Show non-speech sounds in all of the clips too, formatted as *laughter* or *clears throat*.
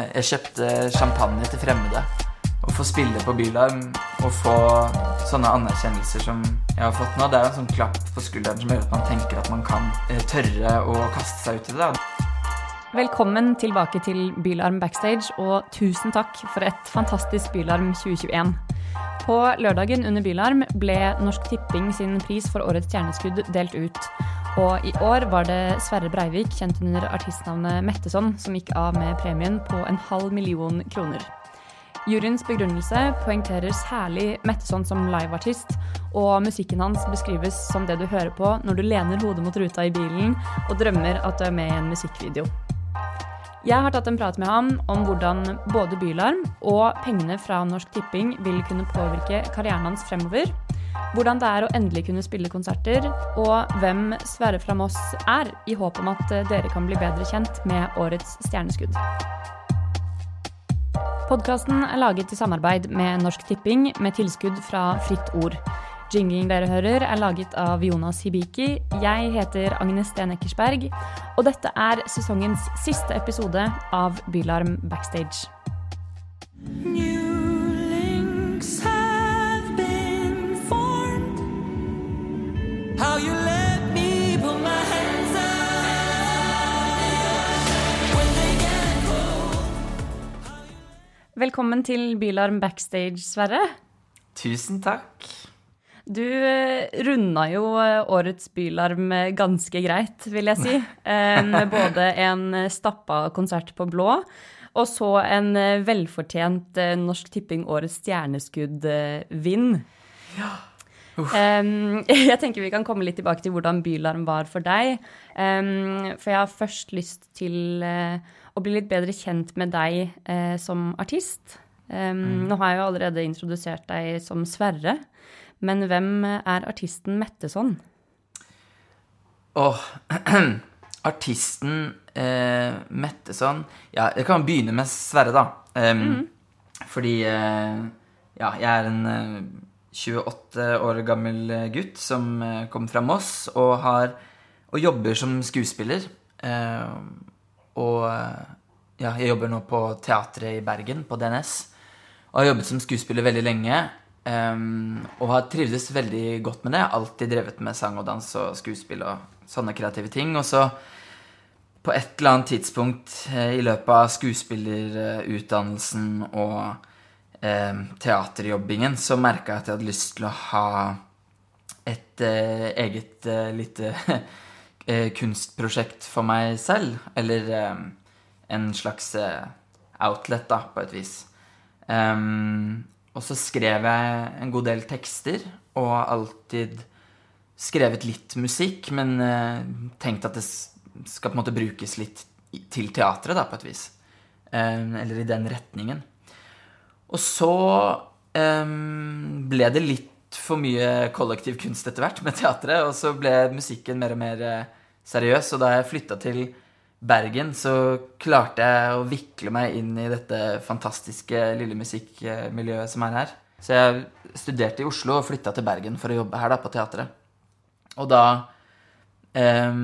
Jeg kjøpte champagne til fremmede. Å få spille på Bylarm og få sånne anerkjennelser som jeg har fått nå, det er en sånn klapp på skulderen som gjør at man tenker at man kan eh, tørre å kaste seg ut i det. Velkommen tilbake til Bylarm backstage, og tusen takk for et fantastisk Bylarm 2021. På lørdagen under Bylarm ble Norsk Tipping sin pris for årets stjerneskudd delt ut. Og i år var det Sverre Breivik, kjent under artistnavnet Metteson, som gikk av med premien på en halv million kroner. Juryens begrunnelse poengterer særlig Metteson som liveartist, og musikken hans beskrives som det du hører på når du lener hodet mot ruta i bilen og drømmer at du er med i en musikkvideo. Jeg har tatt en prat med ham om hvordan både Bylarm og pengene fra Norsk Tipping vil kunne påvirke karrieren hans fremover. Hvordan det er å endelig kunne spille konserter, og hvem Sverre fra Moss er, i håp om at dere kan bli bedre kjent med årets stjerneskudd. Podkasten er laget i samarbeid med Norsk Tipping med tilskudd fra Fritt Ord. Jinglen dere hører, er laget av Jonas Hibiki. Jeg heter Agnes Sten Eckersberg, og dette er sesongens siste episode av Bylarm Backstage. Velkommen til Bylarm Backstage, Sverre. Tusen takk. Du eh, runda jo eh, årets Bylarm eh, ganske greit, vil jeg si. *laughs* Med både en stappa konsert på blå og så en velfortjent Norsk Tipping Årets stjerneskudd-vinn. Ja. *laughs* Jeg tenker vi kan komme litt tilbake til hvordan Bylarm var for deg. For jeg har først lyst til å bli litt bedre kjent med deg som artist. Mm. Nå har jeg jo allerede introdusert deg som Sverre. Men hvem er artisten Metteson? Åh, *clears throat* artisten eh, Metteson Ja, jeg kan begynne med Sverre, da. Um, mm. Fordi eh, ja, jeg er en eh, 28 år gammel gutt som kom fra Moss og, har, og jobber som skuespiller. Ehm, og ja, jeg jobber nå på teatret i Bergen, på DNS. Og har jobbet som skuespiller veldig lenge. Um, og har trivdes veldig godt med det. Alltid drevet med sang og dans og skuespill og sånne kreative ting. Og så på et eller annet tidspunkt eh, i løpet av skuespillerutdannelsen og eh, teaterjobbingen så merka jeg at jeg hadde lyst til å ha et eh, eget eh, lite *laughs* eh, kunstprosjekt for meg selv. Eller en slags outlet, da, på et vis. Um, og så skrev jeg en god del tekster, og alltid skrevet litt musikk, men uh, tenkt at det skal på en måte brukes litt til teatret, da, på et vis. Um, eller i den retningen. Og så um, ble det litt for mye kollektiv kunst etter hvert med teatret, og så ble musikken mer og mer seriøs, og da jeg flytta til Bergen så klarte jeg å vikle meg inn i dette fantastiske lille musikkmiljøet som er her. Så jeg studerte i Oslo og flytta til Bergen for å jobbe her da, på teatret. Og da eh,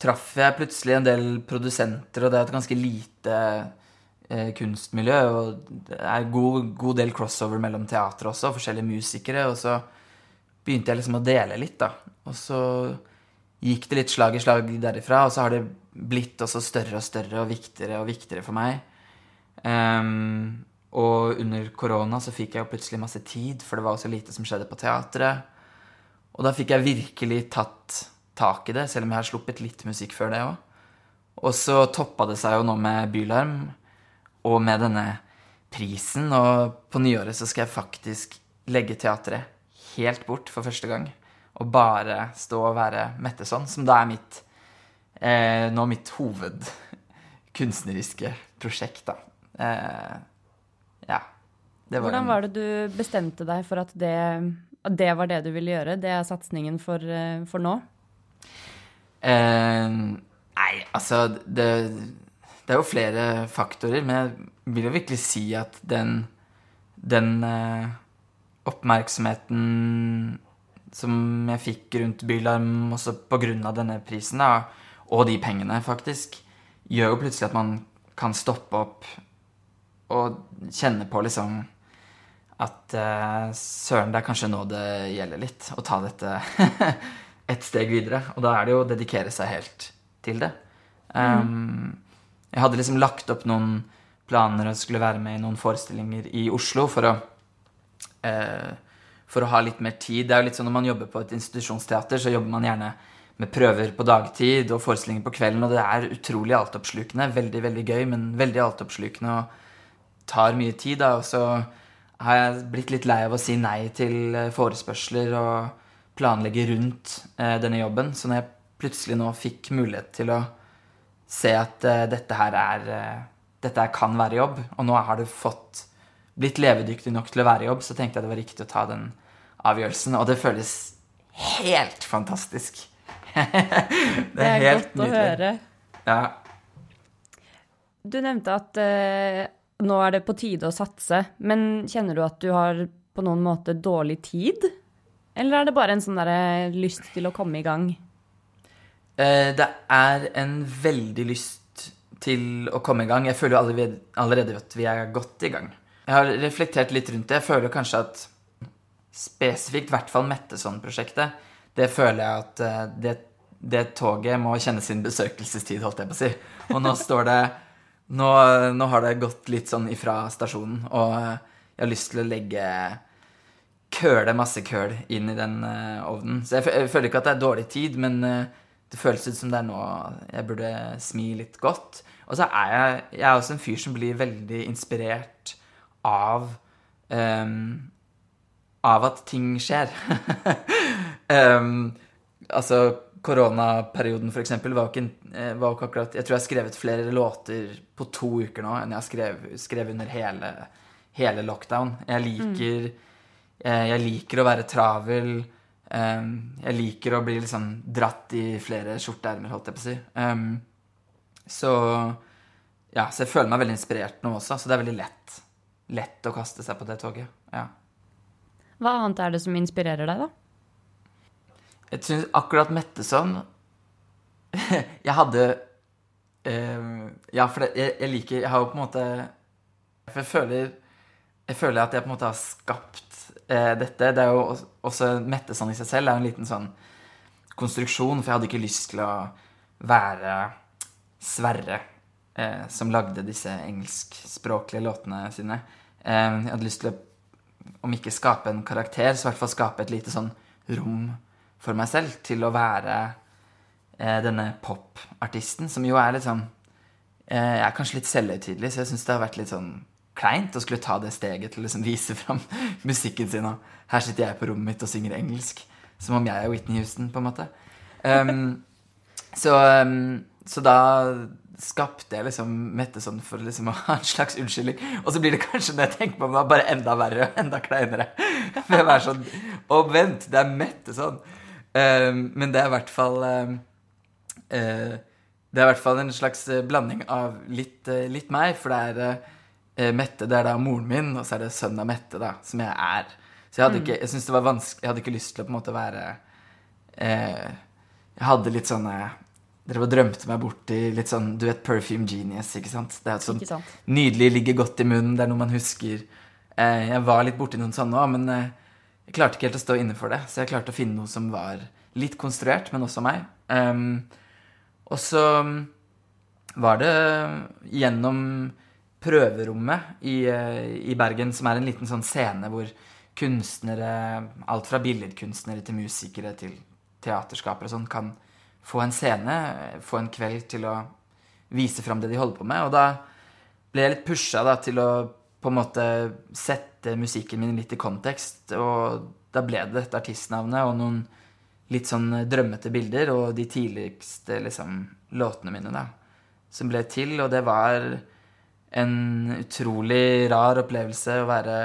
traff jeg plutselig en del produsenter, og det er et ganske lite eh, kunstmiljø. Og det er en god, god, del crossover mellom teater også, forskjellige musikere. Og så begynte jeg liksom å dele litt, da. Og så gikk det litt slag i slag derifra, og så har det blitt også større og større og viktigere og viktigere for meg. Um, og under korona så fikk jeg jo plutselig masse tid, for det var også lite som skjedde på teatret. Og da fikk jeg virkelig tatt tak i det, selv om jeg har sluppet litt musikk før det òg. Og så toppa det seg jo nå med Bylarm, og med denne prisen. Og på nyåret så skal jeg faktisk legge teatret helt bort for første gang å bare stå og være Metteson, som da er mitt eh, nå mitt hovedkunstneriske prosjekt, da. Eh, ja. Var Hvordan var det du bestemte deg for at det, det var det du ville gjøre? Det er satsingen for, eh, for nå? Eh, nei, altså det, det, er jo flere faktorer, men jeg vil jo virkelig si at den, den eh, oppmerksomheten som jeg fikk rundt Bylarm også pga. denne prisen, da, og de pengene, faktisk, gjør jo plutselig at man kan stoppe opp og kjenne på liksom at uh, søren, det er kanskje nå det gjelder litt å ta dette *laughs* et steg videre. Og da er det jo å dedikere seg helt til det. Um, jeg hadde liksom lagt opp noen planer og skulle være med i noen forestillinger i Oslo for å uh, for å ha litt mer tid. Det er jo litt sånn Når man jobber på et institusjonsteater, så jobber man gjerne med prøver på dagtid og forestillinger på kvelden, og det er utrolig altoppslukende. Veldig, veldig gøy, men veldig altoppslukende og tar mye tid. da, og så har jeg blitt litt lei av å si nei til eh, forespørsler og planlegge rundt eh, denne jobben. Så når jeg plutselig nå fikk mulighet til å se at eh, dette her er eh, Dette her kan være jobb, og nå har det fått blitt levedyktig nok til å være i jobb, så tenkte jeg det var riktig å ta den avgjørelsen. Og det føles helt fantastisk. *laughs* det, det er, helt godt nydelig. å høre. Ja. Du nevnte at uh, nå er det på tide å satse, men kjenner du at du har på noen måte dårlig tid? Eller er det bare en sånn der lyst til å komme i gang? Eh, det er en veldig lyst til å komme i gang. Jeg føler jo allerede at vi er godt i gang. Jeg har reflektert litt rundt det. Jeg føler kanskje at spesifikt, i hvert fall Metteson-prosjektet, det føler jeg at eh, det, det, toget må kjenne sin besøkelsestid, holdt jeg på å si. Og nå står det nå, nå, har det gått litt sånn ifra stasjonen, og jeg har lyst til å legge køle masse køl inn i den uh, ovnen. Så jeg, jeg, føler ikke at det er dårlig tid, men uh, det føles ut som det er nå jeg burde smi litt godt. Og så er jeg, jeg er også en fyr som blir veldig inspirert av um, Av at ting skjer. um, *laughs* altså koronaperioden, for eksempel, var, ikke, var ikke akkurat Jeg tror jeg har skrevet flere låter på to uker nå enn jeg har skrevet, skrevet under hele, hele, lockdown. Jeg liker, mm. jeg, liker å være travel. Um, jeg liker å bli liksom dratt i flere skjorteermer, holdt jeg på å si. Så ja, så jeg føler meg veldig inspirert nå også, så det er veldig lett, lett å kaste seg på det toget. Ja. Hva annet er det som inspirerer deg, da? Jeg syns akkurat Metteson *laughs* Jeg hadde uh, Ja, for det, jeg, jeg, liker Jeg har jo på en måte jeg føler Jeg føler at jeg på en måte har skapt uh, dette. Det er jo også Metteson i seg selv det er jo en liten sånn konstruksjon, for jeg hadde ikke lyst til å være Sverre eh, som lagde disse engelskspråklige låtene sine. Jeg hadde lyst til å, om ikke skape en karakter, så i hvert fall skape et lite sånn rom for meg selv til å være eh, denne popartisten, som jo er litt sånn eh, Jeg er kanskje litt selvhøytidelig, så jeg syns det har vært litt sånn kleint å skulle ta det steget til å liksom vise fram *laughs* musikken sin. Og her sitter jeg på rommet mitt og synger engelsk. Som om jeg er Whitney Houston, på en måte. Um, så, um, så da skapte jeg liksom Mette sånn for liksom å ha en slags unnskyldning. Og så blir det kanskje, når jeg tenker på meg, bare enda verre og enda kleinere. *laughs* For jeg er sånn Å, vent, det er Mette sånn. Um, men det er i hvert fall um, uh, Det er i hvert fall en slags eh, blanding av litt, uh, litt meg, for det er uh, Mette, det er da moren min, og så er det sønnen av Mette, da, som jeg er. Så jeg hadde mm. ikke, jeg det var vanskelig, jeg hadde ikke lyst til å på en måte være Jeg hadde litt sånne dere drømte meg bort i litt sånn Du vet Perfume Genius, ikke sant? Det er et sånn nydelig, ligger godt i munnen, det er noe man husker. Eh, jeg var litt borti noen sånne òg, men eh, jeg klarte ikke helt å stå inne for det. Så jeg klarte å finne noe som var litt konstruert, men også meg. Um, og så var det gjennom prøverommet i, eh, i, Bergen, som er en liten sånn scene hvor kunstnere, alt fra billedkunstnere til musikere til teaterskapere og sånn, kan få en scene, få en kveld til å vise fram det de holder på med. Og da ble jeg litt pusha da, til å på en måte sette musikken min litt i kontekst. Og da ble det dette artistnavnet og noen litt sånn drømmete bilder og de tidligste liksom, låtene mine da, som ble til. Og det var en utrolig rar opplevelse å være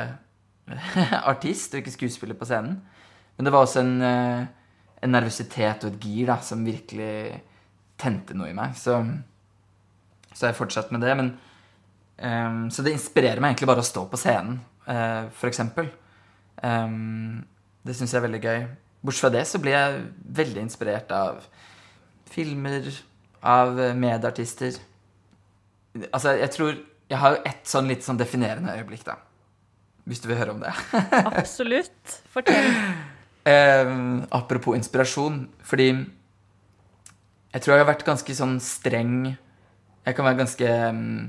*laughs* artist og ikke skuespiller på scenen. Men det var også en eh, en nervøsitet og et gir da, som virkelig tente noe i meg. Så, så jeg fortsatt med det. Men, um, så det inspirerer meg egentlig bare å stå på scenen, uh, eksempel. Um, det syns jeg er veldig gøy. Bortsett fra det så blir jeg veldig inspirert av filmer, av medartister. Altså, jeg tror Jeg har jo ett sånn litt sånn definerende øyeblikk, da. Hvis du vil høre om det. *laughs* Absolutt. Fortell. Eh, apropos inspirasjon, fordi jeg tror jeg har vært ganske sånn streng Jeg kan være ganske mm,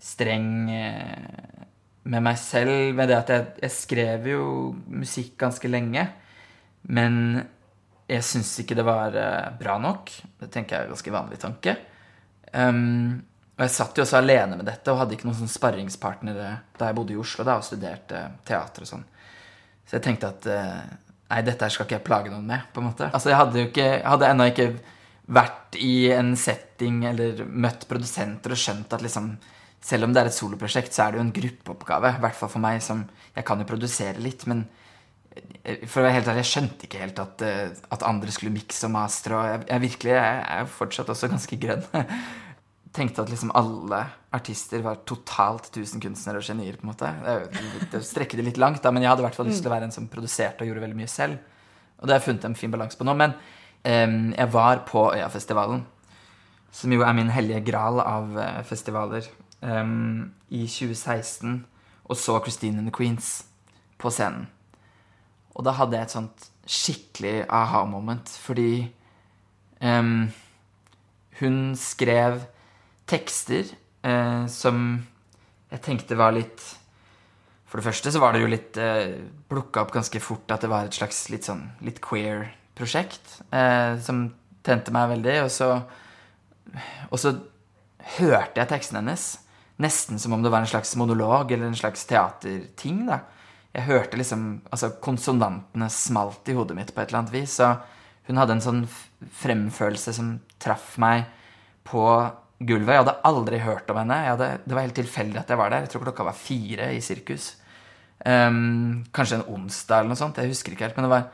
streng eh, med meg selv med det at jeg, jeg skrev jo musikk ganske lenge. Men jeg syns ikke det var eh, bra nok. Det tenker jeg er en ganske vanlig tanke. Um, og jeg satt jo også alene med dette og hadde ikke noen sånn sparringspartnere da jeg bodde i Oslo da, og studerte teater og sånn. Så jeg tenkte at eh, nei, dette skal ikke jeg plage noen med. på en måte. Altså, Jeg hadde jo ikke, hadde ennå ikke vært i en setting eller møtt produsenter og skjønt at liksom selv om det er et soloprosjekt, så er det jo en gruppeoppgave. I hvert fall for meg som Jeg kan jo produsere litt, men eh, for å være helt ærlig, jeg skjønte ikke helt at, eh, at andre skulle mikse og mastre. Og jeg, jeg virkelig jeg er fortsatt også ganske grønn. *laughs* Tenkte at liksom alle artister var totalt tusen kunstnere og genier. på en måte. Det, strekker det litt langt, da, men jeg hadde i hvert fall lyst til å være en som produserte og gjorde veldig mye selv. Og det har jeg funnet en fin balanse på nå. Men um, jeg var på Øyafestivalen, som jo er min hellige gral av uh, festivaler um, i 2016 og så Christine and the Queens på scenen. Og da hadde jeg et sånt skikkelig aha-moment, fordi um, hun skrev tekster eh, som jeg tenkte var litt For det første så var det jo litt eh, plukka opp ganske fort at det var et slags litt sånn litt queer prosjekt eh, som tente meg veldig. Og så, og så hørte jeg teksten hennes nesten som om det var en slags monolog eller en slags teaterting. da. Jeg hørte liksom altså Konsonantene smalt i hodet mitt på et eller annet vis. Så hun hadde en sånn fremfølelse som traff meg på gulvet. Jeg hadde aldri hørt om henne. Hadde, det var helt tilfeldig at jeg var der. Jeg tror klokka var fire i sirkus. Um, kanskje en onsdag eller noe sånt. Jeg husker ikke helt. Men det var,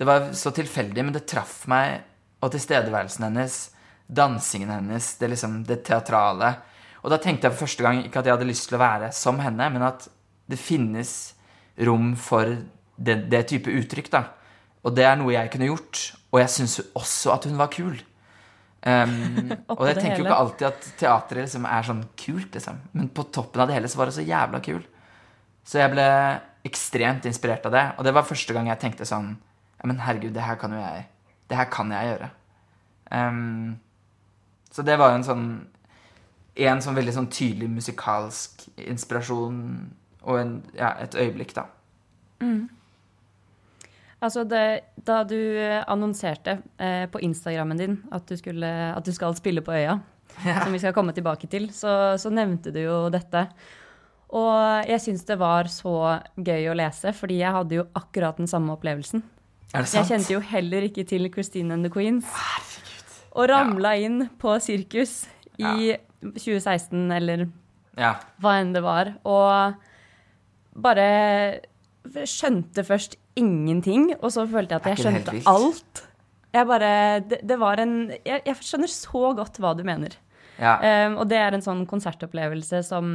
det var så tilfeldig, men det traff meg. Og tilstedeværelsen hennes, dansingen hennes, det, liksom, det teatrale og da tenkte jeg for første gang ikke at jeg hadde lyst til å være som henne, men at det finnes rom for det, det type uttrykk, da. Og det er noe jeg kunne gjort. Og jeg syns også at hun var kul. *laughs* Um, og jeg tenker jo ikke alltid at teatret liksom er sånn kult, liksom. Men på toppen av det hele så var det så jævla kul. Så jeg ble ekstremt inspirert av det. Og det var første gang jeg tenkte sånn Ja, men herregud, det her kan jo jeg Det her kan jeg gjøre. Um, så det var jo en sånn en sånn veldig sånn tydelig musikalsk inspirasjon og en, ja, et øyeblikk, da. Mm. Altså det, da du annonserte eh, på Instagrammen din at du, skulle, at du, skal spille på Øya, ja. som vi skal komme tilbake til, så, så nevnte du jo dette. Og jeg syns det var så gøy å lese, fordi jeg hadde jo akkurat den samme opplevelsen. Er det sant? Jeg kjente jo heller ikke til Christine and the Queens. Herregud. Og ramla ja. inn på sirkus i 2016 eller ja. hva enn det var. Og bare skjønte først ingenting, og så følte jeg at jeg skjønte alt. Jeg bare Det, det var en jeg, jeg, skjønner så godt hva du mener. Ja. Um, og det er en sånn konsertopplevelse som,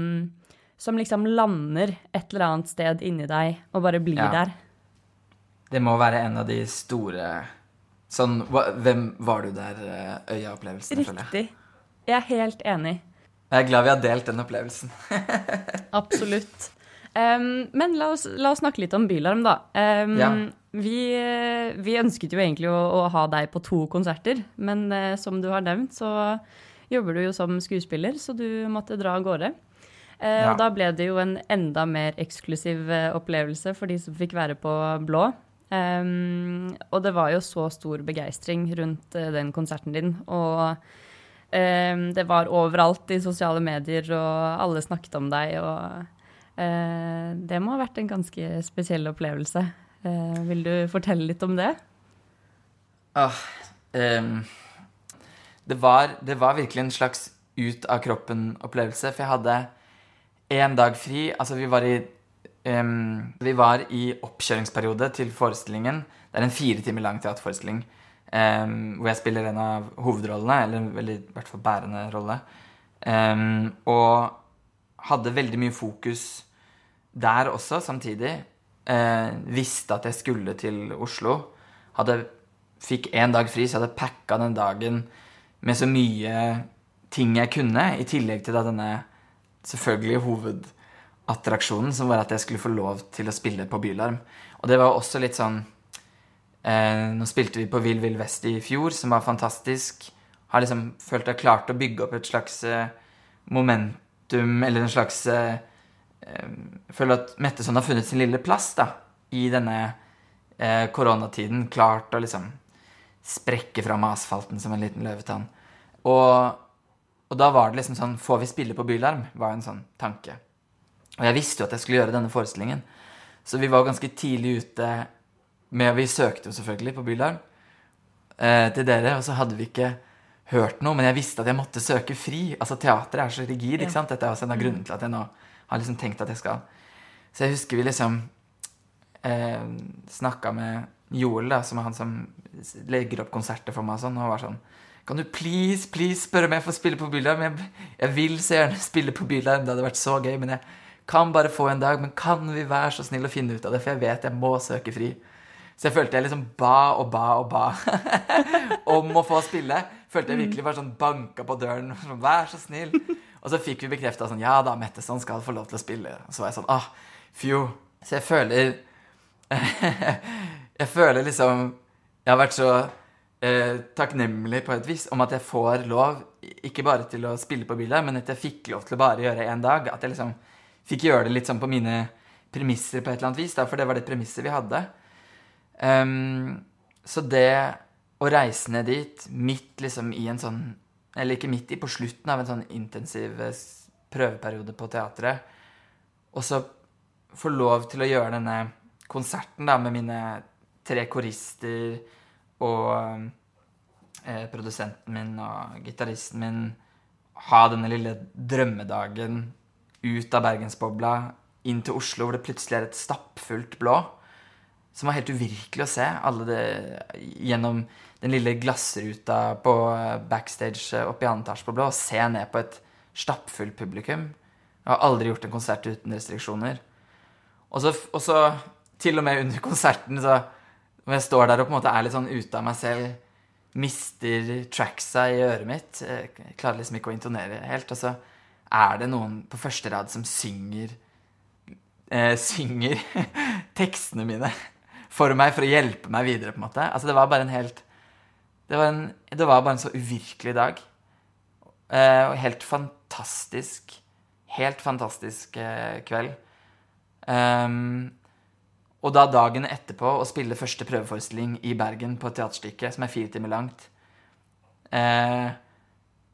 som liksom lander et eller annet sted inni deg og bare blir ja. der. Det må være en av de store Sånn Hvem var du der? Eh, Øya-opplevelsen, føler jeg. Riktig. Jeg er helt enig. Jeg er glad vi har delt den opplevelsen. *laughs* Absolutt. Um, men la oss, la oss, snakke litt om Bylarm, da. Um, ja. vi, vi, ønsket jo egentlig å, å, ha deg på to konserter, men uh, som du har nevnt, så jobber du jo som skuespiller, så du måtte dra av gårde. Uh, ja. Og da ble det jo en enda mer eksklusiv uh, opplevelse for de som fikk være på Blå. Um, og det var jo så stor begeistring rundt den konserten din. og det var overalt i sosiale medier, og alle snakket om deg. Og eh, det må ha vært en ganske spesiell opplevelse. Eh, vil du fortelle litt om det? Ah, um, det, var, det var virkelig en slags ut av kroppen-opplevelse, for jeg hadde én dag fri. Altså, vi var i um, Vi var i oppkjøringsperiode til forestillingen. Det er en fire timer lang teaterforestilling. Um, hvor jeg spiller en av hovedrollene, eller i hvert fall bærende rolle. Og hadde veldig mye fokus der også, samtidig. eh, visste at jeg skulle til Oslo. Hadde, fikk én dag fri, så jeg hadde packa den dagen med så mye ting jeg kunne, i tillegg til da denne selvfølgelig hovedattraksjonen, som var at jeg skulle få lov til å spille på Bylarm. Og det var også litt sånn eh, Nå spilte vi på Vill Vill Vest i fjor, som var fantastisk. Har liksom følt jeg klarte å bygge opp et slags eh, momentum, eller en slags eh Føler at Metteson har funnet sin lille plass da, i denne eh, koronatiden. Klart å liksom sprekke fram asfalten som en liten løvetann. Og, og, da var det liksom sånn Får vi spille på Bylarm? var en sånn tanke. Og jeg visste jo at jeg skulle gjøre denne forestillingen. Så vi var ganske tidlig ute med Vi søkte jo selvfølgelig på Bylarm eh, til dere, og så hadde vi ikke hørt noe, men jeg visste at jeg måtte søke fri. Altså Teatret er så rigid. ikke sant? Dette er også en av grunnene til at jeg nå har liksom tenkt at jeg skal Så jeg husker vi liksom eh, snakka med Joel, da, som er han som legger opp konserter for meg, og sånn, og var sånn Kan du please, please spørre om jeg får spille på Bylarm? Jeg, jeg vil så gjerne *laughs* spille på Bylarm, det hadde vært så gøy, men jeg kan bare få en dag. Men kan vi være så snill å finne ut av det, for jeg vet jeg må søke fri. Så jeg følte jeg liksom ba og ba og ba *laughs* om å få spille. Følte jeg virkelig bare sånn banka på døren. *laughs* Sånn, Vær så snill. Og så fikk vi bekrefta sånn Ja da, Metteson skal få lov til å spille. Og så var jeg sånn Ah, fjo. Så jeg føler *laughs* Jeg føler liksom Jeg har vært så eh, takknemlig på et vis om at jeg får lov, ikke bare til å spille på biler, men at jeg fikk lov til å bare gjøre én dag. At jeg liksom fikk gjøre det litt sånn på mine premisser på et eller annet vis, da, for det var det premisset vi hadde. Um, så det å reise ned dit midt liksom i en sånn Eller ikke midt i, på slutten av en sånn intensiv eh, prøveperiode på teatret, og så få lov til å gjøre denne konserten da, med mine tre korister og eh, produsenten min og gitaristen min ha denne lille drømmedagen ut av bergensbobla, inn til Oslo, hvor det plutselig er et stappfullt blå. Som var helt uvirkelig å se. Det, gjennom den lille glassruta på backstage oppe i andre etasje på Blå. Og se ned på et stappfullt publikum. Jeg har aldri gjort en konsert uten restriksjoner. Og så, og så til og med under konserten, så når jeg står der og på en måte er litt sånn ute av meg selv, mister tracksa i øret mitt, jeg klarer liksom ikke å intonere helt, og så er det noen på første rad som synger eh, synger *laughs* tekstene mine for meg for å hjelpe meg videre, på en måte. Altså, det var bare en helt Det var, en, det var bare en så uvirkelig dag. Eh, og helt fantastisk Helt fantastisk eh, kveld. Um, og da dagen etterpå å spille første prøveforestilling i Bergen på et teaterstykke som er fire timer langt. Eh,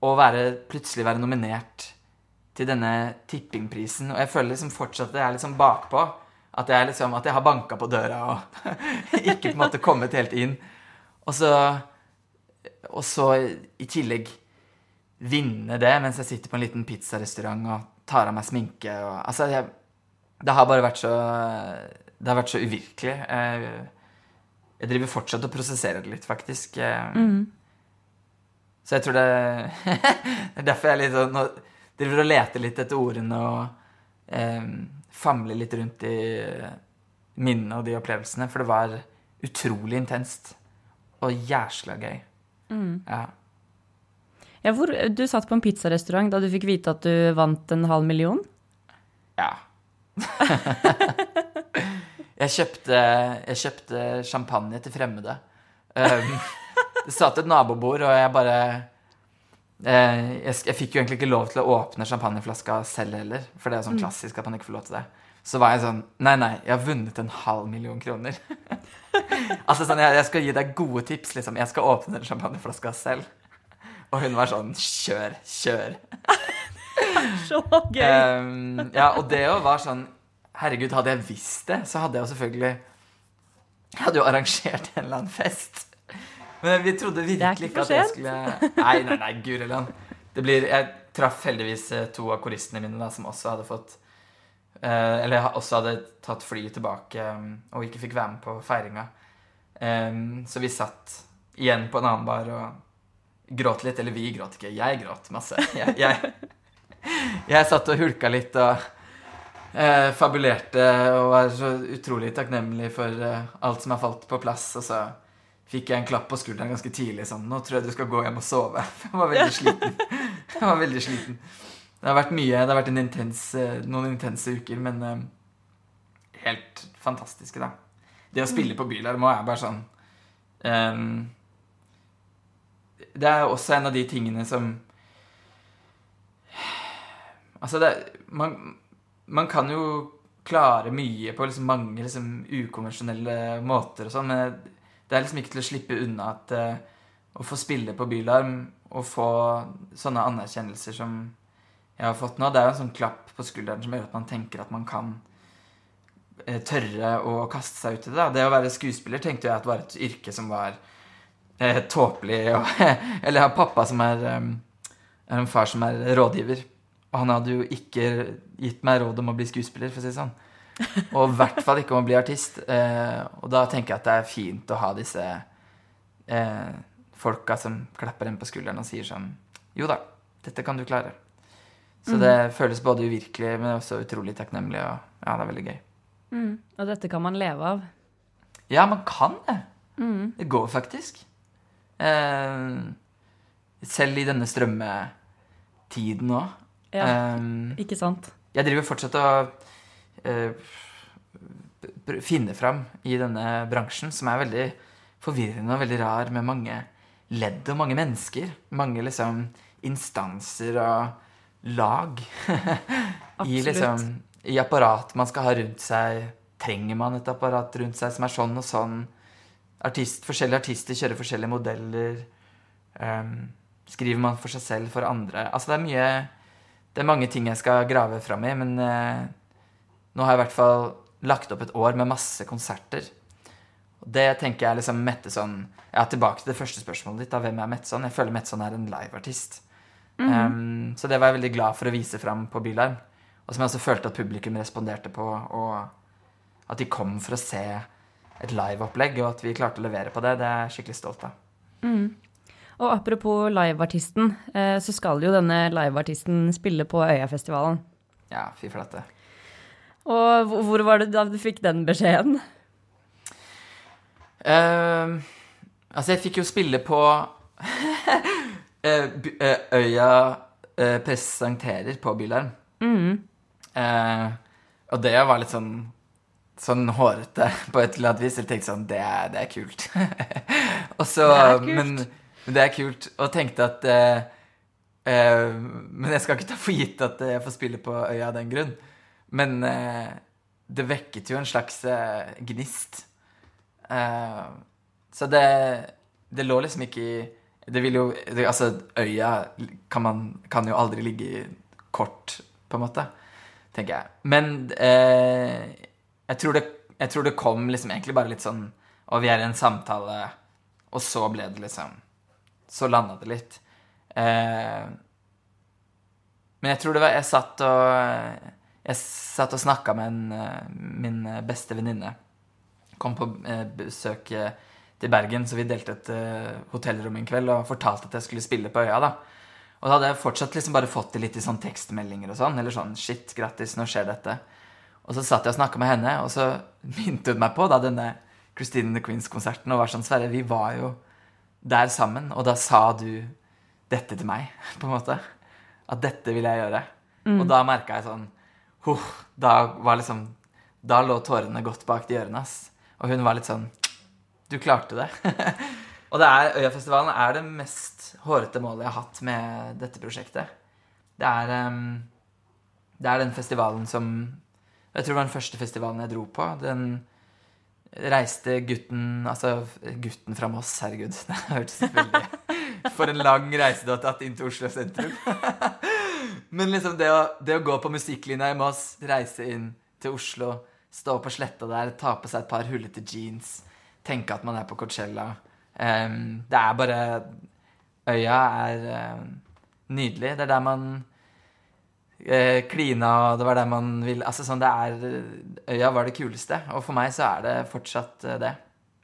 og være, plutselig være nominert til denne tippingprisen. Og jeg føler liksom fortsatt at jeg er litt liksom bakpå. At jeg, liksom, at jeg har banka på døra og *laughs* ikke på en måte kommet helt inn. Og så, og så i tillegg vinne det mens jeg sitter på en liten pizzarestaurant og tar av meg sminke. Og, altså, jeg, det har bare vært så det har vært så uvirkelig. Jeg driver fortsatt og prosesserer det litt, faktisk. Mm. Så jeg tror det *laughs* Det er derfor jeg sånn Nå driver og leter litt etter ordene og eh, famler litt rundt i minnene og de opplevelsene. For det var utrolig intenst. Og jæsla gøy. Mm. Ja. ja hvor, du satt på en pizzarestaurant da du fikk vite at du vant en halv million? Ja. *laughs* Jeg kjøpte, jeg kjøpte champagne til fremmede. Um, det satt et nabobord, og jeg bare jeg, jeg, fikk jo egentlig ikke lov til å åpne champagneflaska selv heller, for det er sånn mm. klassisk at man ikke får lov til det. Så var jeg sånn Nei, nei, jeg har vunnet en halv million kroner. *laughs* altså sånn, jeg, jeg, skal gi deg gode tips, liksom. Jeg skal åpne den champagneflaska selv. Og hun var sånn Kjør, kjør. *laughs* Så gøy. Um, ja, og det jo var sånn Herregud, hadde jeg visst det, så hadde jeg jo selvfølgelig Jeg hadde jo arrangert en eller annen fest. Men vi trodde virkelig ikke, at jeg skulle Nei, nei, nei, guri land. Det blir Jeg traff heldigvis eh, to av koristene mine da, som også hadde fått eh, Eller også hadde tatt flyet tilbake um, og ikke fikk være med på feiringa. Um, så vi satt igjen på en annen bar og gråt litt. Eller vi gråt ikke. Jeg gråt masse. Jeg, jeg, jeg satt og hulka litt og eh, fabulerte og var så utrolig takknemlig for eh, alt som har falt på plass. Og så fikk jeg en klapp på skulderen ganske tidlig. sånn, 'Nå tror jeg du skal gå hjem og sove.' *laughs* Jeg var veldig *laughs* sliten. Jeg var veldig sliten. Det har vært mye, det har vært intens, eh, noen intense uker, men uh, helt fantastiske, da. Det å spille på Bylarm er bare sånn um, Det er også en av de tingene som Altså, det, man, man kan jo klare mye på liksom mange liksom ukonvensjonelle måter og sånn, men det er liksom ikke til å slippe unna at uh, å få spille på Bylarm og få sånne anerkjennelser som jeg har fått nå, det er jo en sånn klapp på skulderen som gjør at man tenker at man kan uh, tørre å kaste seg ut i det. Det å være skuespiller tenkte jeg at var et yrke som var uh, tåpelig. Og, *laughs* eller jeg har pappa som er, um, er en far som er rådgiver. Og han hadde jo ikke gitt meg råd om å bli skuespiller, for å si det sånn. *laughs* Og i hvert fall ikke om å bli artist. Eh, og da tenker jeg at det er fint å ha disse eh, folka som klapper en på skulderen og sier sånn Jo da, dette kan du klare. Så mm. det føles både uvirkelig, men også utrolig takknemlig. Og ja, det er veldig gøy. Mm. Og dette kan man leve av? Ja, man kan det. Mm. Det går faktisk. Eh, selv i denne strømmetiden òg. Ja, um, ikke sant? Jeg driver fortsatt og uh, finner fram i denne bransjen, som er veldig forvirrende og veldig rar, med mange ledd og mange mennesker. Mange liksom instanser og lag. *laughs* I, liksom, I apparat man skal ha rundt seg. Trenger man et apparat rundt seg som er sånn og sånn? Artist, forskjellige artister kjører forskjellige modeller. Um, skriver man for seg selv, for andre? Altså det er mye det er mange ting jeg skal grave fram i, men eh, nå har jeg i hvert fall lagt opp et år med masse konserter. Og det tenker jeg liksom Metteson Ja, tilbake til det første spørsmålet ditt. Da, hvem er Metteson? Jeg føler Metteson er en liveartist. Mm -hmm. um, så det var jeg veldig glad for å vise fram på Bylarm. Og som jeg også følte at publikum responderte på, og at de kom for å se et liveopplegg, og at vi klarte å levere på det. Det er jeg skikkelig stolt av. Mm. Og apropos liveartisten, eh, så skal jo denne liveartisten spille på Øyafestivalen. Ja, fy flate. Og hvor var det da du fikk den beskjeden? Uh, altså, jeg fikk jo spille på *laughs* eh, Øya presenterer på Bylarm. Mm. Uh, og det var litt sånn sånn hårete *laughs* på et eller annet vis. Jeg tenkte sånn Det er, det er kult. *laughs* så, det er kult. Men, men det er kult. Og tenkte at uh, eh, Men jeg skal ikke ta for gitt at jeg får spille på øya av den grunn. Men eh, det vekket jo en slags eh, gnist. Eh, så det, det lå liksom ikke i Det vil jo det, Altså, øya kan, man, kan jo aldri ligge kort, på en måte. Tenker jeg. Men eh, jeg tror, det, jeg tror det kom liksom egentlig bare litt sånn Og vi er i en samtale, og så ble det liksom så landa det litt. Eh, men jeg tror det var Jeg satt og Jeg satt og snakka med en, eh, min beste venninne. Kom på eh, besøk eh, til Bergen, så vi delte et hotellrom en kveld og fortalte at jeg skulle spille på Øya. da. Og da hadde jeg fortsatt liksom bare fått det litt i sånn tekstmeldinger og sånn. Eller sånn Shit, grattis, nå skjer dette. Og så satt jeg og snakka med henne, og så *laughs* minte hun meg på da denne Christine the Queens-konserten og var sånn Sverre, vi var jo der sammen, og da sa du dette til meg, *laughs* på en måte. At dette vil jeg gjøre. Mm. Og da merka jeg sånn huh, Da var liksom Da lå tårene godt bak de ørene, ass. Og hun var litt sånn Du klarte det. *laughs* og det er, Øyafestivalen er det mest hårete målet jeg har hatt med dette prosjektet. Det er, um, det er den festivalen som Jeg tror det var den første festivalen jeg dro på. Den reiste gutten Altså gutten fra Moss, herregud. *laughs* Det hørtes veldig For en lang reise du har tatt inn til Oslo sentrum. *laughs* Men liksom det å, det å gå på musikklinja i Moss, reise inn til Oslo, stå på sletta der, ta på seg et par hullete jeans, tenke at man er på Coachella um, Det er bare Øya er um, nydelig. Det er der man uh, klina, og det var der man vil Altså sånn, det er Øya var det kuleste. Og for meg så er det fortsatt uh, det.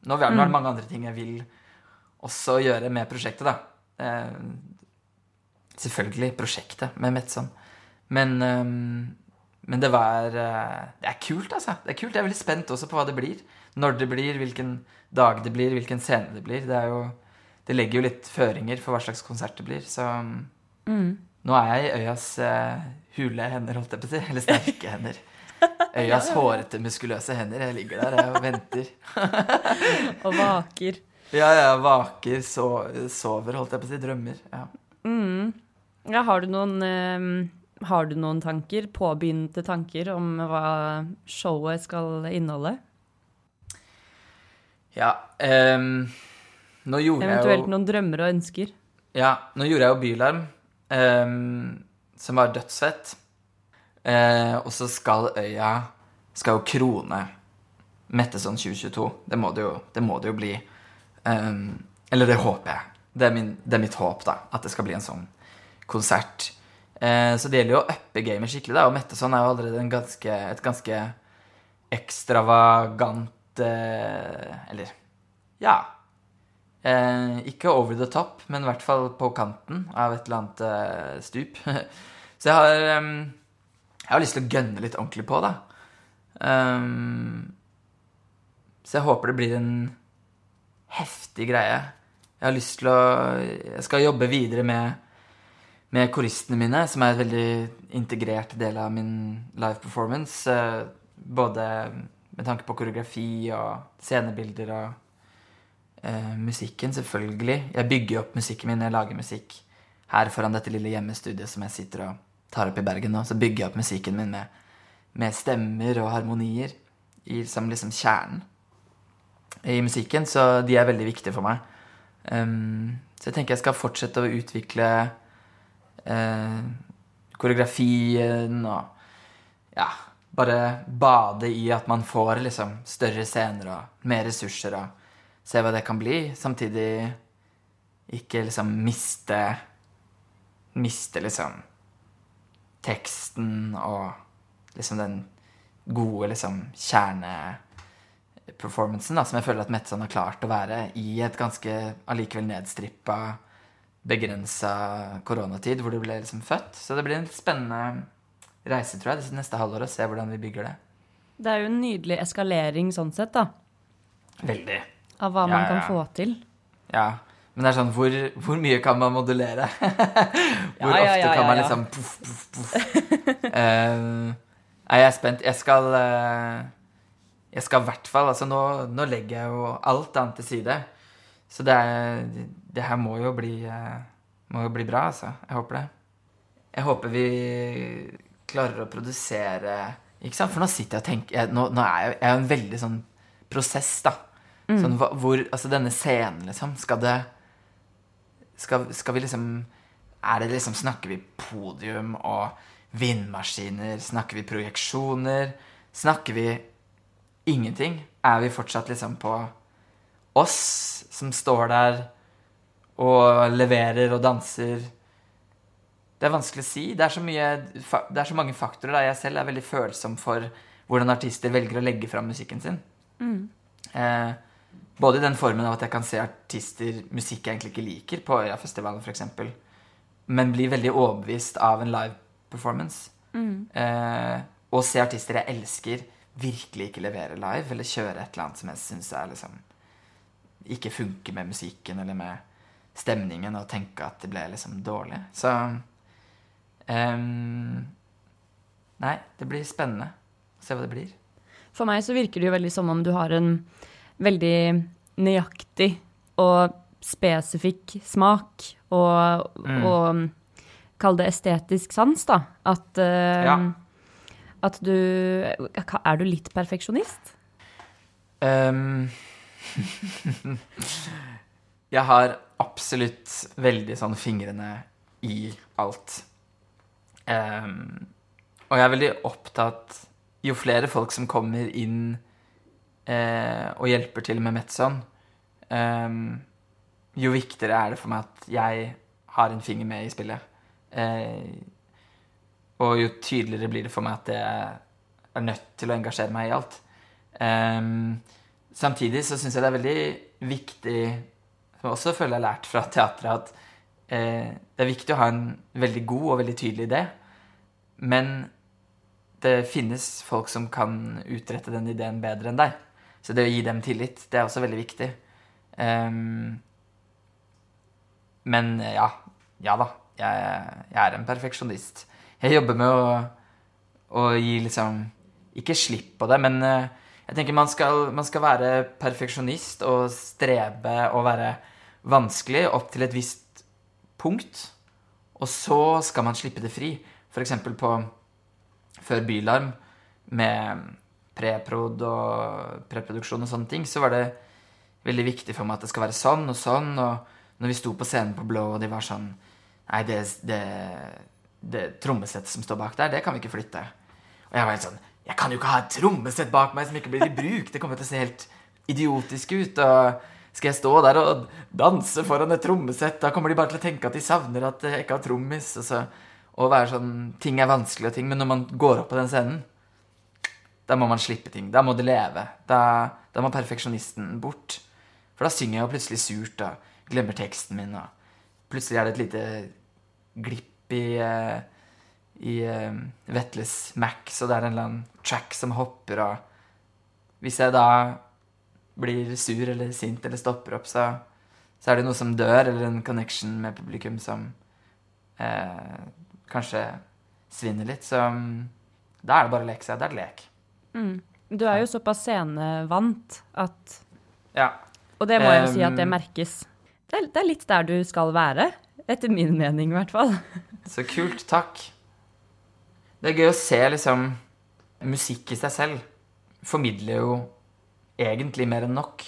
Nå er det mm. mange andre ting jeg vil også gjøre med prosjektet, da. Eh, selvfølgelig prosjektet med Metson. Men, men det var uh, Det er kult, altså. Det er kult. Jeg er veldig spent også på hva det blir. når det blir, hvilken dag det blir, hvilken scene det blir. Det, jo, det legger jo litt føringer for hva slags konsert det blir. Så Mm. nå er jeg i Øyas eh, hule hender, holdt jeg på å si. Eller sterke *laughs* hender. Øyas hårete, muskuløse hender. Jeg ligger der og venter. *laughs* Og vaker. Ja, jeg vaker, so sover, holdt jeg på å si. Drømmer. Ja. Mm. Ja, har du noen eh, Har du noen tanker, påbegynte tanker om hva showet skal inneholde? ja um, nå gjorde jeg jo Eventuelt noen drømmer og ønsker? Ja, nå gjorde jeg jo Bylarm, um, som var dødsfett. Uh, og så skal Øya skal jo krone Metteson 2022. Det må det jo, det må det jo bli. Um, eller det håper jeg. Det er, min, det er mitt håp, da. At det skal bli en sånn konsert. Eh, så det gjelder jo å uppe gamet skikkelig, da. Og Metteson er jo allerede ganske, et ganske ekstravagant eh, Eller ja. Eh, ikke over the top, men i hvert fall på kanten av et eller annet stup. *laughs* Så jeg har, jeg har lyst til å gønne litt ordentlig på, da. Så jeg håper det blir en heftig greie. Jeg har lyst til å Jeg skal jobbe videre med, med koristene mine, som er et veldig integrert del av min live performance. eh, Både med tanke på koreografi og scenebilder og Eh, musikken, selvfølgelig. Jeg bygger opp musikken min jeg lager musikk her foran dette lille hjemmestudiet som jeg sitter og tar opp i Bergen nå. Så bygger jeg opp musikken min med, med stemmer og harmonier i, som liksom kjernen i musikken. Så de er veldig viktige for meg. Um, så jeg tenker jeg skal fortsette å utvikle eh, koreografien og ja, bare bade i at man får liksom større scener og mer ressurser og se hva det kan bli. Samtidig ikke liksom miste Miste liksom teksten og liksom den gode liksom kjerneperformancen som jeg føler at Metson har klart å være i et ganske allikevel nedstrippa, begrensa koronatid hvor du ble liksom født. Så det blir en spennende reise, tror jeg, det neste halvåret, å se hvordan vi bygger det. Det er jo en nydelig eskalering sånn sett, da. Veldig. Av hva Ja, man kan ja. få til. Ja, men det er sånn, hvor, hvor mye kan man modulere? *laughs* hvor Ja, ja, ofte kan man liksom poff, poff, puff. Eh, jeg er spent. Jeg skal eh, Jeg skal i hvert fall Altså, nå, nå legger jeg jo alt annet til side. Så det, er, det her må jo bli eh, Må jo bli bra, altså. Jeg håper det. Jeg håper vi klarer å produsere Ikke sant? For nå sitter jeg og tenker jeg, Nå, nå er jeg, jeg er en veldig sånn prosess, da. Sånn, hvor, altså denne scenen, liksom, skal det skal, skal vi liksom Er det liksom Snakker vi podium og vindmaskiner? Snakker vi projeksjoner? Snakker vi ingenting? Er vi fortsatt liksom på oss som står der og leverer og danser? Det er vanskelig å si. Det er så, mye, det er så mange faktorer. Da. Jeg selv er veldig følsom for hvordan artister velger å legge fram musikken sin. Eh, både i den formen av at jeg kan se artister musikk jeg egentlig ikke liker, på Øyafestivalen f.eks., men blir veldig overbevist av en live performance. Eh, og se artister jeg elsker, virkelig ikke levere live, eller kjøre et eller annet som jeg syns er liksom ikke funker med musikken eller med stemningen, og tenke at det ble liksom dårlig. Så um, Nei, det blir spennende å se hva det blir. For meg så virker det jo veldig som om du har en veldig nøyaktig og spesifikk smak og, Mm. og kall det estetisk sans, da. At, uh, Ja. at du Er du litt perfeksjonist? Um, *laughs* jeg har absolutt veldig sånn fingrene i alt. Um, og jeg er veldig opptatt Jo flere folk som kommer inn uh, og hjelper til med Metson, um, jo viktigere er det for meg at jeg har en finger med i spillet. Uh, og jo tydeligere blir det for meg at jeg er nødt til å engasjere meg i alt. Um, samtidig så syns jeg det er veldig viktig, som jeg også føler jeg har lært fra teatret, at eh, det er viktig å ha en veldig god og veldig tydelig idé. Men det finnes folk som kan utrette den ideen bedre enn deg. Så det å gi dem tillit, det er også veldig viktig. Um, men ja. Ja da. Jeg, jeg er en perfeksjonist. Jeg jobber med å, å gi liksom Ikke slipp på det, men eh, jeg tenker man skal, man skal være perfeksjonist og strebe og være vanskelig opp til et visst punkt. Og så skal man slippe det fri. F.eks. på Før Bylarm, med preprod og preproduksjon og sånne ting, så var det veldig viktig for meg at det skal være sånn og sånn. Og når vi sto på scenen på Blå, og de var sånn Nei, det, det, det trommesettet som står bak der, det kan vi ikke flytte. Og jeg var helt sånn Jeg kan jo ikke ha et trommesett bak meg som ikke blir i bruk. Det kommer til å se helt idiotisk ut. Og skal jeg stå der og danse foran et trommesett? Da kommer de bare til å tenke at de savner at jeg ikke har trommis. Og, så, og være sånn Ting er vanskelig og ting, men når man går opp på den scenen, da må man slippe ting. Da må det leve. Da, da må perfeksjonisten bort. For da synger jeg jo plutselig surt og glemmer teksten min. Og plutselig er det et lite glipp i, uh, i uh, Vetles Mac, så det er en eller annen track som hopper, og hvis jeg da blir sur eller sint eller stopper opp, så, så er det noe som dør, eller en connection med publikum som eh, kanskje svinner litt. Så um, da er det bare å leke seg. Det er lek. Mm. Du er jo såpass scenevant at Ja. Og det må jeg jo si at det Um, merkes. Det er, det er litt der du skal være. Etter min mening, i hvert fall. *laughs* Så kult. Takk. Det er gøy å se liksom Musikk i seg selv formidler jo egentlig mer enn nok.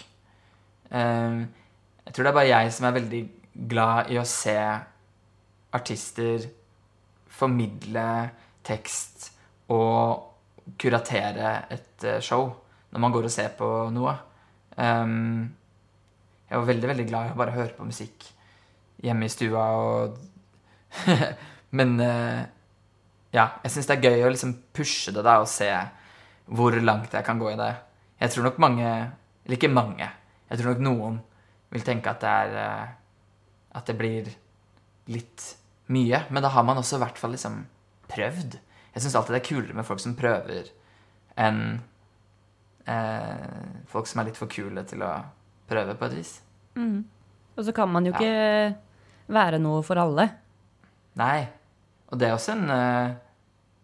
Eh, Jeg tror det er bare jeg som er veldig glad i å se artister formidle tekst og kuratere et eh, show når man går og ser på noe. Um, jeg var veldig, veldig glad i å bare høre på musikk hjemme i stua og *laughs* Men eh, ja, jeg syns det er gøy å liksom pushe det da og se hvor langt jeg kan gå i det. Jeg tror nok mange Eller ikke mange. Jeg tror nok noen vil tenke at det er eh, At det blir litt mye. Men da har man også i hvert fall liksom prøvd. Jeg syns alltid det er kulere med folk som prøver, enn eh, folk som er litt for kule til å prøve, på et vis. Og så kan man jo ikke være noe for alle. Nei. Og det er også en eh,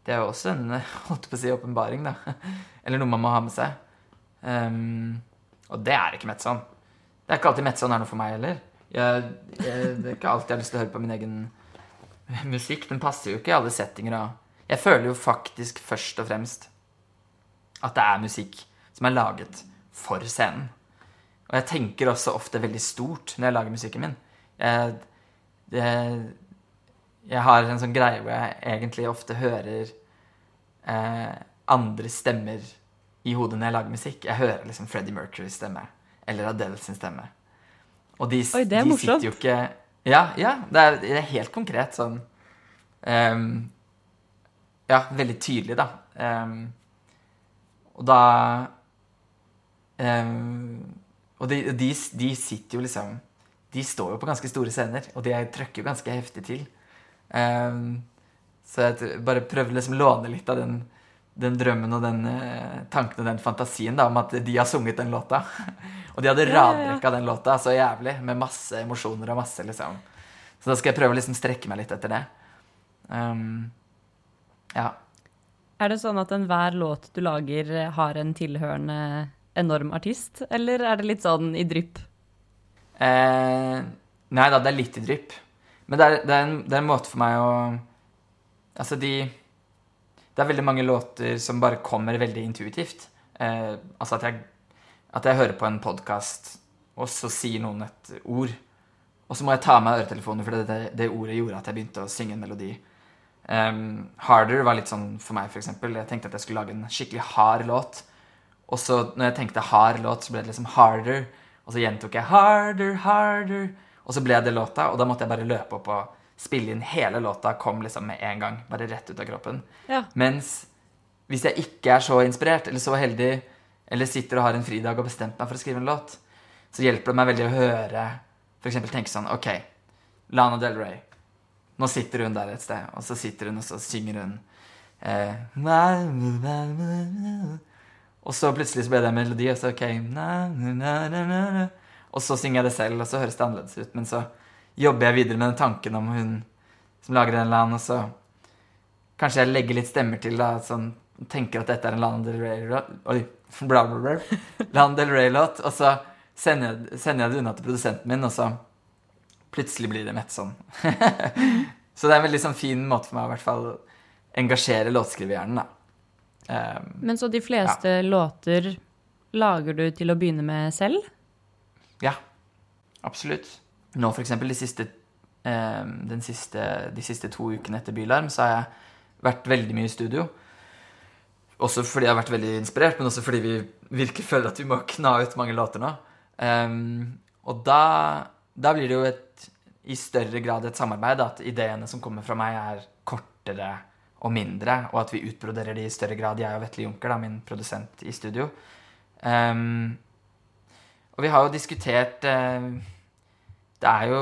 Det er jo også en *laughs* holdt på å si åpenbaring, da. Eller noe man må ha med seg. Ehm, og det er ikke Metson. Det er ikke alltid Metson er noe for meg heller. Jeg, jeg, det er ikke alltid jeg har lyst til å høre på min egen musikk. Den passer jo ikke i alle settinger. Og jeg føler jo faktisk først og fremst at det er musikk som er laget for scenen. Og jeg tenker også ofte veldig stort når jeg lager musikken min. Jeg, det, jeg har en sånn greie hvor jeg egentlig ofte hører eh, andre stemmer i hodet når jeg lager musikk. Jeg hører liksom Freddie Mercurys stemme eller Adele sin stemme. Og de, Oi, det er de morsomt. sitter jo ikke Ja, ja det, er, det er helt konkret sånn um, Ja, veldig tydelig, da. Um, og da um, Og de, de, de sitter jo liksom De står jo på ganske store scener, og de trøkker jo ganske heftig til. Så jeg bare prøver liksom låne litt av den, den drømmen og den eh, tanken og den fantasien da, om at de har sunget den låta. *laughs* og de hadde radbrekka den låta så jævlig, med masse emosjoner og masse, liksom. Så da skal jeg prøve å liksom strekke meg litt etter det. Um, ja. Er det sånn at enhver låt du lager, eh, har en tilhørende enorm artist, eller er det litt sånn i drypp? Eh, nei da, det er litt i drypp. Men det er, det, er en, det er en måte for meg å Altså, de Det er veldig mange låter som bare kommer veldig intuitivt. Eh, altså at jeg, at jeg hører på en podkast, og så sier noen et ord. Og så må jeg ta av meg øretelefonene, for det, det, det ordet gjorde at jeg begynte å synge en melodi. Um, Harder var litt sånn for meg, eksempel. Jeg tenkte at jeg skulle lage en skikkelig hard låt. Og så når jeg tenkte hard låt, så ble det liksom harder. Og så gjentok jeg harder, harder. Og så ble det låta, og da måtte jeg bare løpe opp og spille inn hele låta. Kom liksom med en gang. Bare rett ut av kroppen. Ja. Mens hvis jeg ikke er så inspirert eller så heldig, eller sitter og har en fridag og bestemt meg for å skrive en låt, så hjelper det meg veldig å høre eksempel tenke sånn OK, Lana Del Rey. Nå sitter hun der et sted, og så sitter hun og så synger hun eh, Og så plutselig så ble det en melodi, og så ok. Og så synger jeg det selv, og så høres det annerledes ut. Men så jobber jeg videre med den tanken om hun som lager en eller annen, og så kanskje jeg legger litt stemmer til, da, sånn tenker at dette er en Lana Del Rey-låt og så sender jeg, sender jeg det unna til produsenten min, og så plutselig blir det mett sånn. *laughs* så det er en veldig sånn fin måte for meg å i hvert fall engasjere låtskrivehjernen, da. Um, Men så de fleste låter lager du til å begynne med selv? Ja, absolutt. Nå eksempel de eh, den siste, de siste to ukene etter Bylarm så har jeg vært veldig mye i studio. Også fordi jeg har vært veldig inspirert, men også fordi vi virkelig føler at vi må kna ut mange låter nå. Um, og da, da, blir det jo et, i større grad et samarbeid. At ideene som kommer fra meg, er kortere og mindre, og at vi utbroderer de i større grad. Jeg og Vetle Junker, min produsent i studio. Um, og vi har jo diskutert uh, Det er jo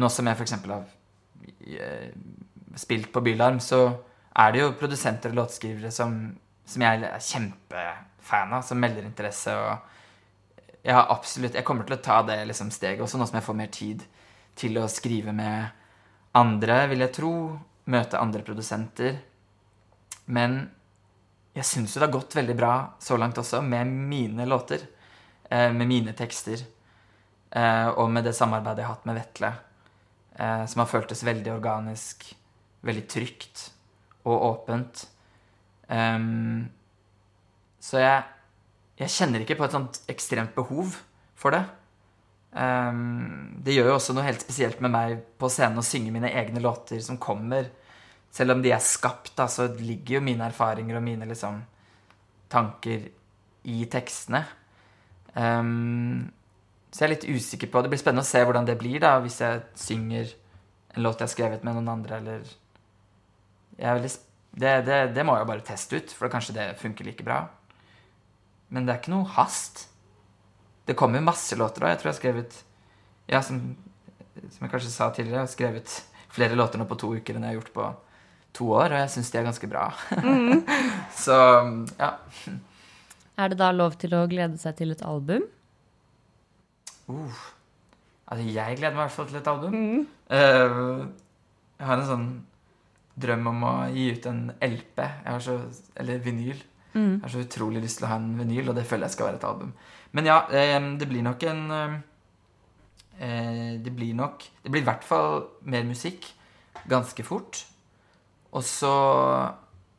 Nå som jeg f.eks. har uh, spilt på Bylarm, så er det jo produsenter og låtskrivere som, som jeg er kjempefan av, som melder interesse. og jeg har absolutt, jeg kommer til å ta det liksom steget også, nå som jeg får mer tid til å skrive med andre, vil jeg tro. Møte andre produsenter. Men jeg syns jo det har gått veldig bra så langt også, med mine låter. Eh, med mine tekster. Eh, og med det samarbeidet jeg har hatt med Vetle. Eh, som har føltes veldig organisk, veldig trygt og åpent. Så jeg, jeg kjenner ikke på et sånt ekstremt behov for det. Det gjør jo også noe helt spesielt med meg på scenen å synge mine egne låter som kommer. Selv om de er skapt, da, så ligger jo mine erfaringer og mine liksom, tanker i tekstene. Um, så jeg er litt usikker på Det blir spennende å se hvordan det blir da, hvis jeg synger en låt jeg har skrevet med noen andre, eller veldig, det, det, det, må jeg bare teste ut, for kanskje det funker like bra. Men det er ikke noe hast. Det kommer masse låter òg. Jeg tror jeg har skrevet Ja, som, som, jeg kanskje sa tidligere, jeg har skrevet flere låter nå på to uker enn jeg har gjort på to år, og jeg syns de er ganske bra. Mm. *laughs* Så ja. Er det da lov til å glede seg til et album? Uh, altså, jeg gleder meg i hvert fall til et album. Mm. Uh, jeg har en sånn drøm om å gi ut en LP, så, eller vinyl. Mm. Jeg har så utrolig lyst til å ha en vinyl, og det føler jeg skal være et album. Men ja, det blir nok en eh, Det blir nok Det blir i hvert fall mer musikk ganske fort. Og så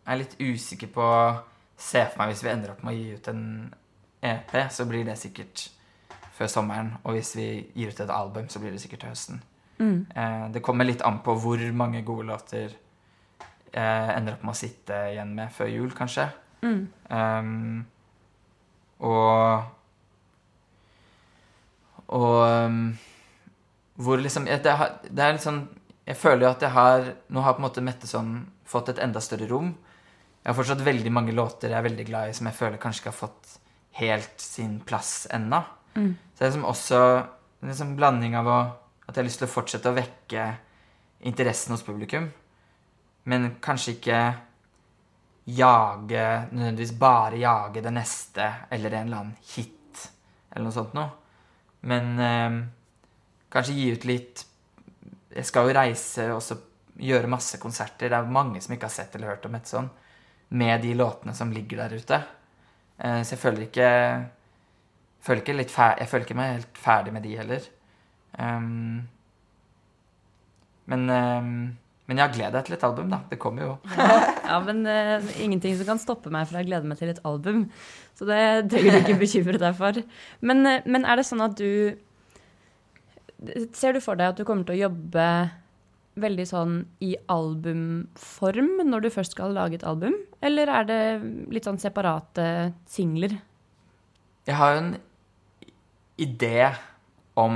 er jeg litt usikker på Se for meg hvis vi ender opp med å gi ut en EP, så blir det sikkert før sommeren. Og hvis vi gir ut et album, så blir det sikkert til høsten. Mm. Eh, det kommer litt an på hvor mange gode låter jeg ender opp med å sitte igjen med før jul, kanskje. Mm. Um, og Og um, hvor liksom det, har, det, er litt sånn Jeg føler jo at jeg har Nå har på en måte Metteson fått et enda større rom. Jeg har fortsatt veldig mange låter jeg er veldig glad i, som jeg føler kanskje ikke har fått helt sin plass ennå. Mm. Så det er liksom også en liksom blanding av å, at jeg har lyst til å fortsette å vekke interessen hos publikum men kanskje ikke jage Nødvendigvis bare jage det neste eller en eller annen hit eller noe sånt noe. Men eh, kanskje gi ut litt Jeg skal jo reise og gjøre masse konserter. Det er mange som ikke har sett eller hørt om et sånt. Med de låtene som ligger der ute. Eh, så jeg føler ikke føler ikke, jeg føler ikke meg helt ferdig med de heller. Um, men um, men jeg har gledet meg til et album, da. Det kommer jo. ja, ja, men uh, ingenting som kan stoppe meg fra å glede meg til et album. Så det trenger du ikke bekymre deg for. Men, uh, men, er det sånn at du Ser du for deg at du kommer til å jobbe veldig sånn i albumform når du først skal lage et album? Eller er det litt sånn separate singler? Jeg har jo en idé om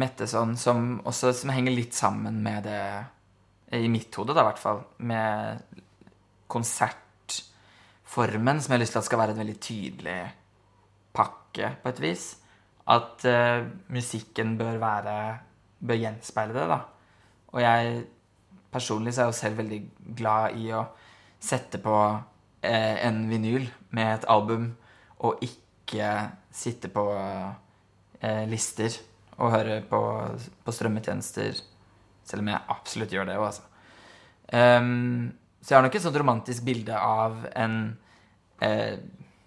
Metteson som også som henger litt sammen med det i mitt hode, da, i hvert fall, med konsertformen, som jeg har lyst til at skal være en veldig tydelig pakke, på et vis. At uh, musikken bør være bør gjenspeile det, da. Og jeg personlig så er jo selv veldig glad i å sette på eh, en vinyl med et album og ikke sitte på eh, lister og høre på, på strømmetjenester, selv om jeg absolutt gjør det òg, altså. Um, så jeg har nok et sånt romantisk bilde av en, eh,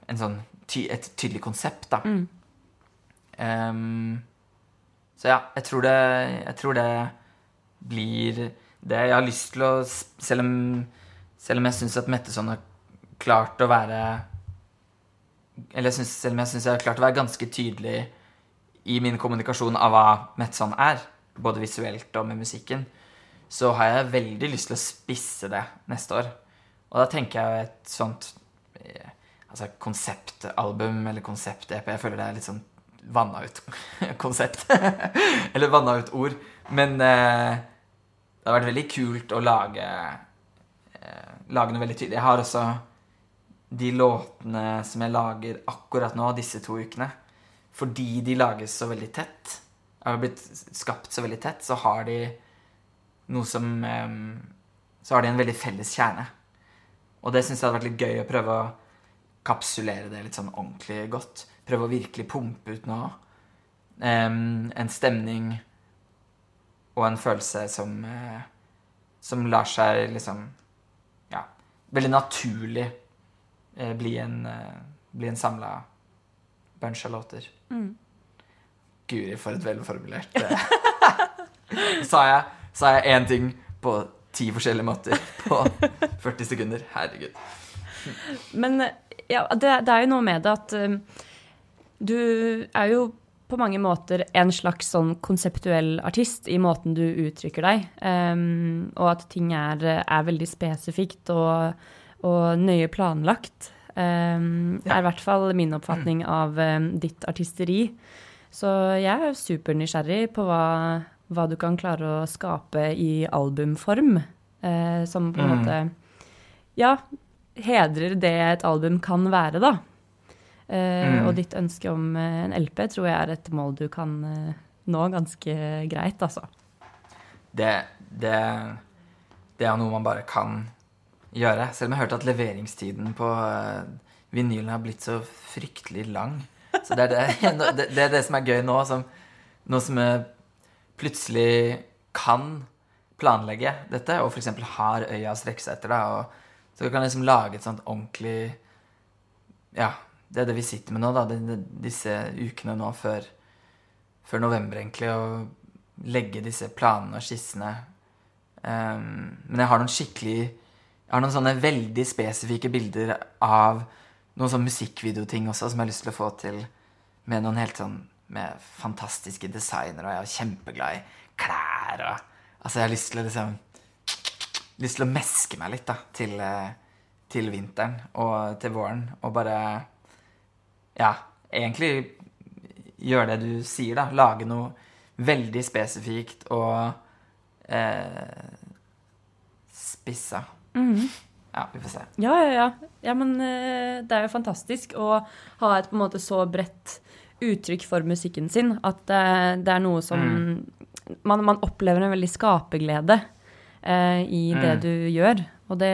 en sånn ty et tydelig konsept, da. Mm. Um, så ja, jeg tror det Jeg tror det blir det jeg har lyst til å Selv om, selv om jeg syns at Metteson har klart å være Eller jeg synes, selv om jeg syns jeg har klart å være ganske tydelig i min kommunikasjon av hva Metson er, både visuelt og med musikken, så har jeg veldig lyst til å spisse det neste år. Og da tenker jeg et sånt eh, altså konseptalbum eller konsept-EP. Jeg føler det er litt sånn vanna ut *laughs* konsept. *laughs* eller vanna ut ord. Men eh, det har vært veldig kult å lage eh, Lage noe veldig tydelig. Jeg har også de låtene som jeg lager akkurat nå, disse to ukene. Fordi de lages så veldig tett, har blitt skapt så veldig tett, så har de noe som eh, Så har de en veldig felles kjerne. Og det syns jeg hadde vært litt gøy å prøve å kapsulere det litt sånn ordentlig godt. Prøve å virkelig pumpe ut. Um, en stemning og en følelse som uh, Som lar seg liksom Ja, veldig naturlig uh, bli en, eh, en samla bunch av låter. Mm. Guri, for et velformulert *laughs* Sa jeg sa jeg én ting på ti forskjellige måter på 40 sekunder. Herregud. Men ja, det, det, er jo noe med det at um, du er jo på mange måter en slags sånn konseptuell artist i måten du uttrykker deg, um, og at ting er, er veldig spesifikt og, og nøye planlagt. Um, ja. er i hvert fall min oppfatning av ditt artisteri. Så jeg er supernysgjerrig på hva hva du kan klare å skape i albumform. Uh, som på en mm. måte Ja, hedrer det et album kan være, da. Uh, mm. Og ditt ønske om uh, en LP tror jeg er et mål du kan nå ganske greit, altså. Det, det, det er noe man bare kan gjøre. Selv om jeg har hørt at leveringstiden på uh, vinylen har blitt så fryktelig lang. Så det er det, *laughs* det, det, er det som er gøy nå. Som, nå som jeg plutselig kan planlegge dette, og f.eks. har øya å strekke seg etter, da, og så kan jeg liksom lage et sånt ordentlig Ja, det er det vi sitter med nå, da, disse ukene nå før, før november, egentlig, og legge disse planene og skissene. Um, men jeg har noen skikkelig Jeg har noen sånne veldig spesifikke bilder av noen sånne musikkvideoting også som jeg har lyst til å få til med noen helt sånn med fantastiske designere, og jeg er kjempeglad i klær og Altså, jeg har lyst til å liksom Lyst til å meske meg litt, da, til, eh, til vinteren og til våren, og bare Ja, egentlig gjøre det du sier, da. Lage noe veldig spesifikt og eh, spissa. Mm. Ja, vi får se. Ja, ja, ja. ja men uh, det er jo fantastisk å ha et på en måte så bredt uttrykk for musikken sin. At det, det er noe som mm. man, man, opplever en veldig skaperglede uh, i mm. det du gjør. Og det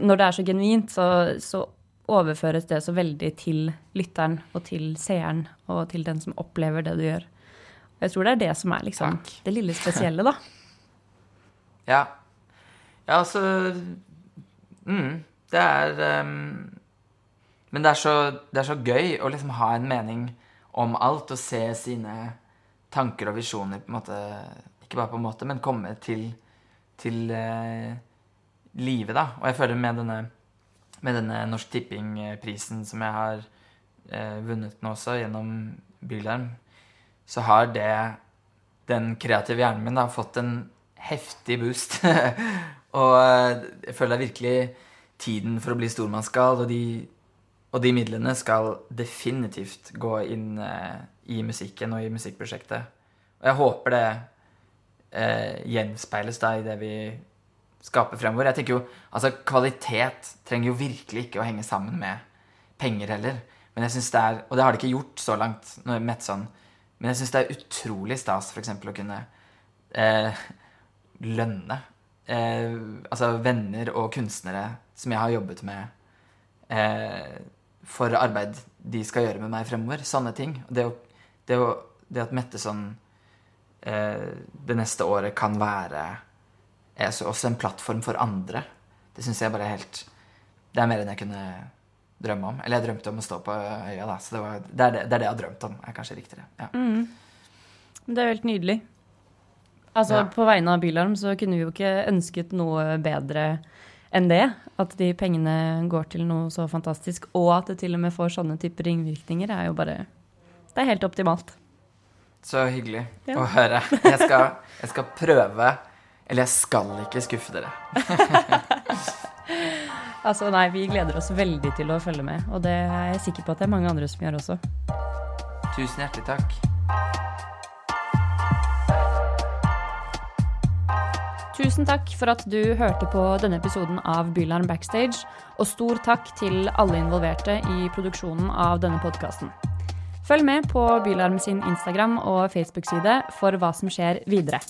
Når det er så genuint, så, så, overføres det så veldig til lytteren og til seeren og til den som opplever det du gjør. Og jeg tror det er det som er liksom det lille spesielle, da. *laughs* ja. Ja, altså mm, Det er um men det er, så, det er så gøy å liksom ha en mening om alt og se sine tanker og visjoner på en måte Ikke bare på en måte, men komme til, til uh, live, da. Og jeg føler med denne, med denne Norsk Tipping-prisen som jeg har uh, vunnet nå også, gjennom Bylarm, så har det den kreative hjernen min da, fått en heftig boost. *laughs* og eh, jeg føler det er virkelig tiden for å bli stormannsgal, og de og de midlene skal definitivt gå inn eh, i musikken og i musikkprosjektet. Og jeg håper det eh, gjenspeiles da i det vi skaper fremover. Jeg tenker jo, altså Kvalitet trenger jo virkelig ikke å henge sammen med penger heller. Men jeg synes det er, Og det har det ikke gjort så langt, Metson, men jeg syns det er utrolig stas f.eks. å kunne eh, lønne eh, altså venner og kunstnere som jeg har jobbet med eh, for arbeid de skal gjøre med meg fremover. Sånne ting. Det, å, det, å, det at Mette sånn eh, det neste året kan være altså også en plattform for andre, det syns jeg bare er helt Det er mer enn jeg kunne drømme om. Eller jeg drømte om å stå på øya, da. Så det, var, det, er, det, det er det jeg har drømt om, er kanskje riktigere. Ja. Mm. Det er helt nydelig. Altså, ja. På vegne av Bylarm så kunne vi jo ikke ønsket noe bedre enn det. At de pengene går til noe så fantastisk, og at det til og med får sånne typer ringvirkninger, er jo bare Det er helt optimalt. Så hyggelig ja. å høre. Jeg skal, jeg skal, prøve Eller jeg skal ikke skuffe dere. *laughs* altså, nei, vi gleder oss veldig til å følge med, og det er jeg sikker på at det er mange andre som gjør også. Tusen hjertelig takk. Tusen takk for at du hørte på denne episoden av Bylarm Backstage, og stor takk til alle involverte i produksjonen av denne podkasten. Følg med på Bylarm sin Instagram og Facebook-side for hva som skjer videre.